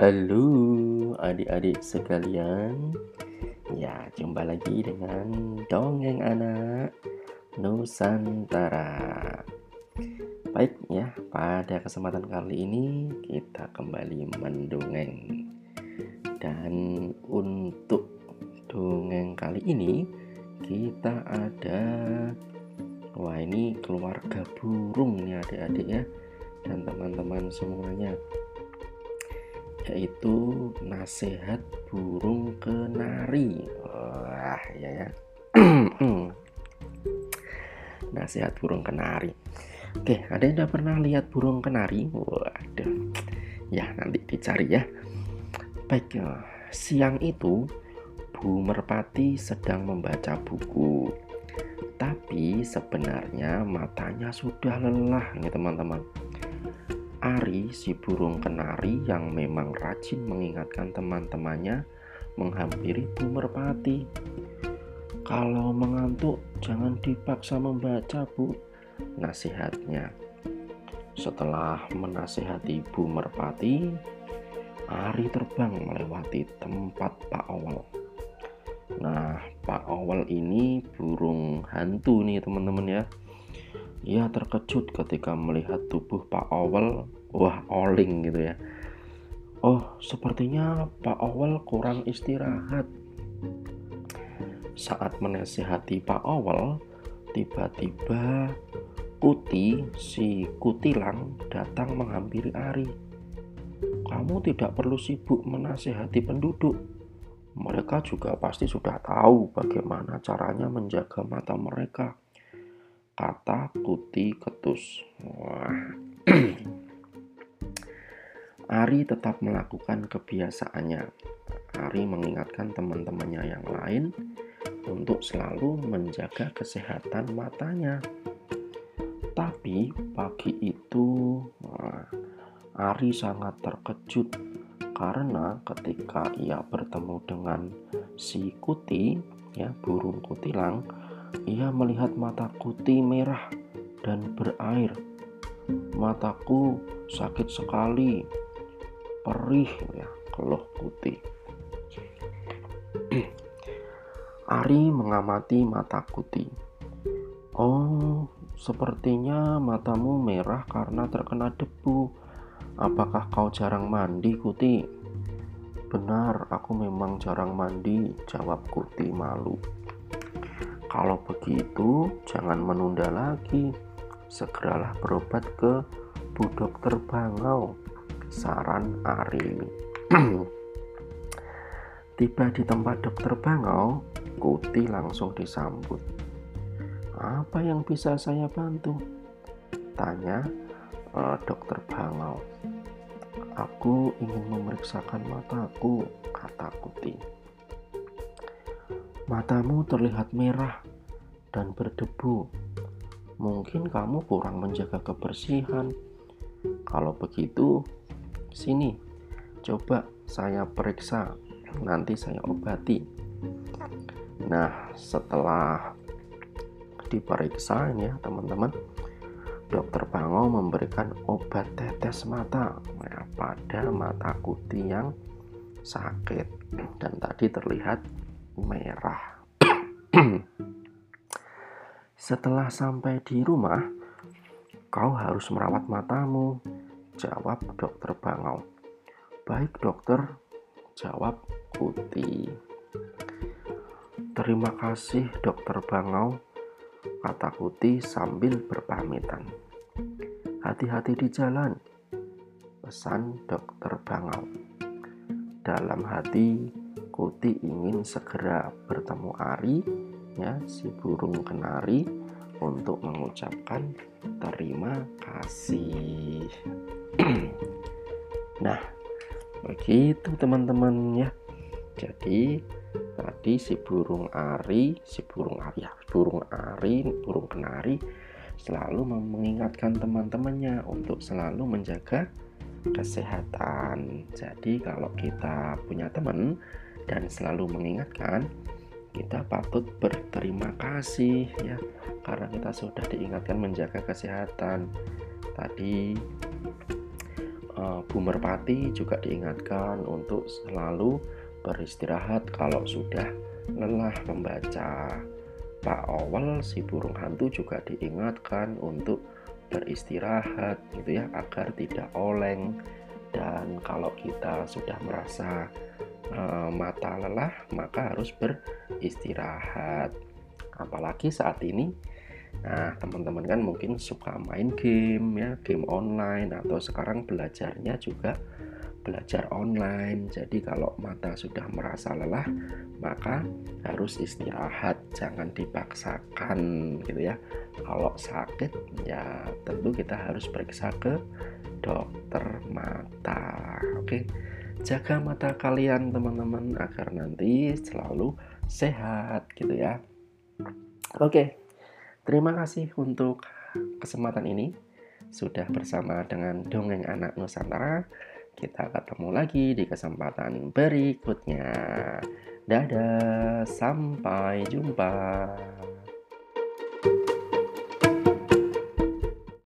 Halo adik-adik sekalian. Ya jumpa lagi dengan Dongeng Anak Nusantara. Baik ya pada kesempatan kali ini kita kembali mendongeng. Dan untuk dongeng kali ini kita ada Wah ini keluarga burung nih adik-adik ya Dan teman-teman semuanya yaitu nasihat burung kenari. Wah, ya ya. nasihat burung kenari. Oke, ada yang udah pernah lihat burung kenari? Waduh. Ya, nanti dicari ya. Baik, ya. siang itu Bu Merpati sedang membaca buku. Tapi sebenarnya matanya sudah lelah nih teman-teman Ari, si burung kenari yang memang rajin mengingatkan teman-temannya menghampiri Bu Merpati. Kalau mengantuk, jangan dipaksa membaca, Bu. Nasihatnya. Setelah menasihati Bu Merpati, Ari terbang melewati tempat Pak Owel. Nah, Pak Owel ini burung hantu nih teman-teman ya ia terkejut ketika melihat tubuh Pak Owel, wah oling gitu ya. Oh, sepertinya Pak Owel kurang istirahat. Saat menasihati Pak Owel, tiba-tiba Kuti, si Kutilang datang menghampiri Ari. Kamu tidak perlu sibuk menasihati penduduk. Mereka juga pasti sudah tahu bagaimana caranya menjaga mata mereka kata kuti ketus. Wah. Ari tetap melakukan kebiasaannya. Ari mengingatkan teman-temannya yang lain untuk selalu menjaga kesehatan matanya. Tapi pagi itu Ari sangat terkejut karena ketika ia bertemu dengan si kuti, ya burung kutilang, ia melihat mata kuti merah dan berair. Mataku sakit sekali, perih ya, keluh kuti. Ari mengamati mata kuti. Oh, sepertinya matamu merah karena terkena debu. Apakah kau jarang mandi, Kuti? Benar, aku memang jarang mandi, jawab Kuti malu. Kalau begitu, jangan menunda lagi. Segeralah berobat ke Bu Dokter Bangau. Saran Ari. Tiba di tempat dokter Bangau, Kuti langsung disambut. Apa yang bisa saya bantu? Tanya uh, dokter Bangau. Aku ingin memeriksakan mataku, kata Kuti. Matamu terlihat merah dan berdebu. Mungkin kamu kurang menjaga kebersihan. Kalau begitu, sini, coba saya periksa. Nanti saya obati. Nah, setelah diperiksa ya, teman-teman, dokter Bango memberikan obat tetes mata ya, pada mata kuti yang sakit dan tadi terlihat merah. Setelah sampai di rumah, kau harus merawat matamu, jawab dokter Bangau. Baik dokter, jawab Kuti. Terima kasih dokter Bangau, kata Kuti sambil berpamitan. Hati-hati di jalan, pesan dokter Bangau. Dalam hati, Kuti ingin segera bertemu Ari, ya si burung kenari, untuk mengucapkan terima kasih. nah, begitu teman-teman ya. Jadi tadi si burung Ari, si burung Ari, ya, burung Ari, burung kenari selalu mengingatkan teman-temannya untuk selalu menjaga kesehatan. Jadi kalau kita punya teman dan selalu mengingatkan kita patut berterima kasih ya. Karena kita sudah diingatkan menjaga kesehatan. Tadi uh, Bu Merpati juga diingatkan untuk selalu beristirahat kalau sudah lelah membaca. Pak Owel si burung hantu juga diingatkan untuk beristirahat gitu ya agar tidak oleng dan kalau kita sudah merasa uh, mata lelah maka harus beristirahat. Apalagi saat ini Nah, teman-teman kan mungkin suka main game ya, game online atau sekarang belajarnya juga belajar online. Jadi kalau mata sudah merasa lelah, maka harus istirahat, jangan dipaksakan gitu ya. Kalau sakit ya tentu kita harus periksa ke dokter mata. Oke. Jaga mata kalian teman-teman agar nanti selalu sehat gitu ya. Oke. Terima kasih untuk kesempatan ini sudah bersama dengan Dongeng Anak Nusantara. Kita ketemu lagi di kesempatan berikutnya. Dadah, sampai jumpa.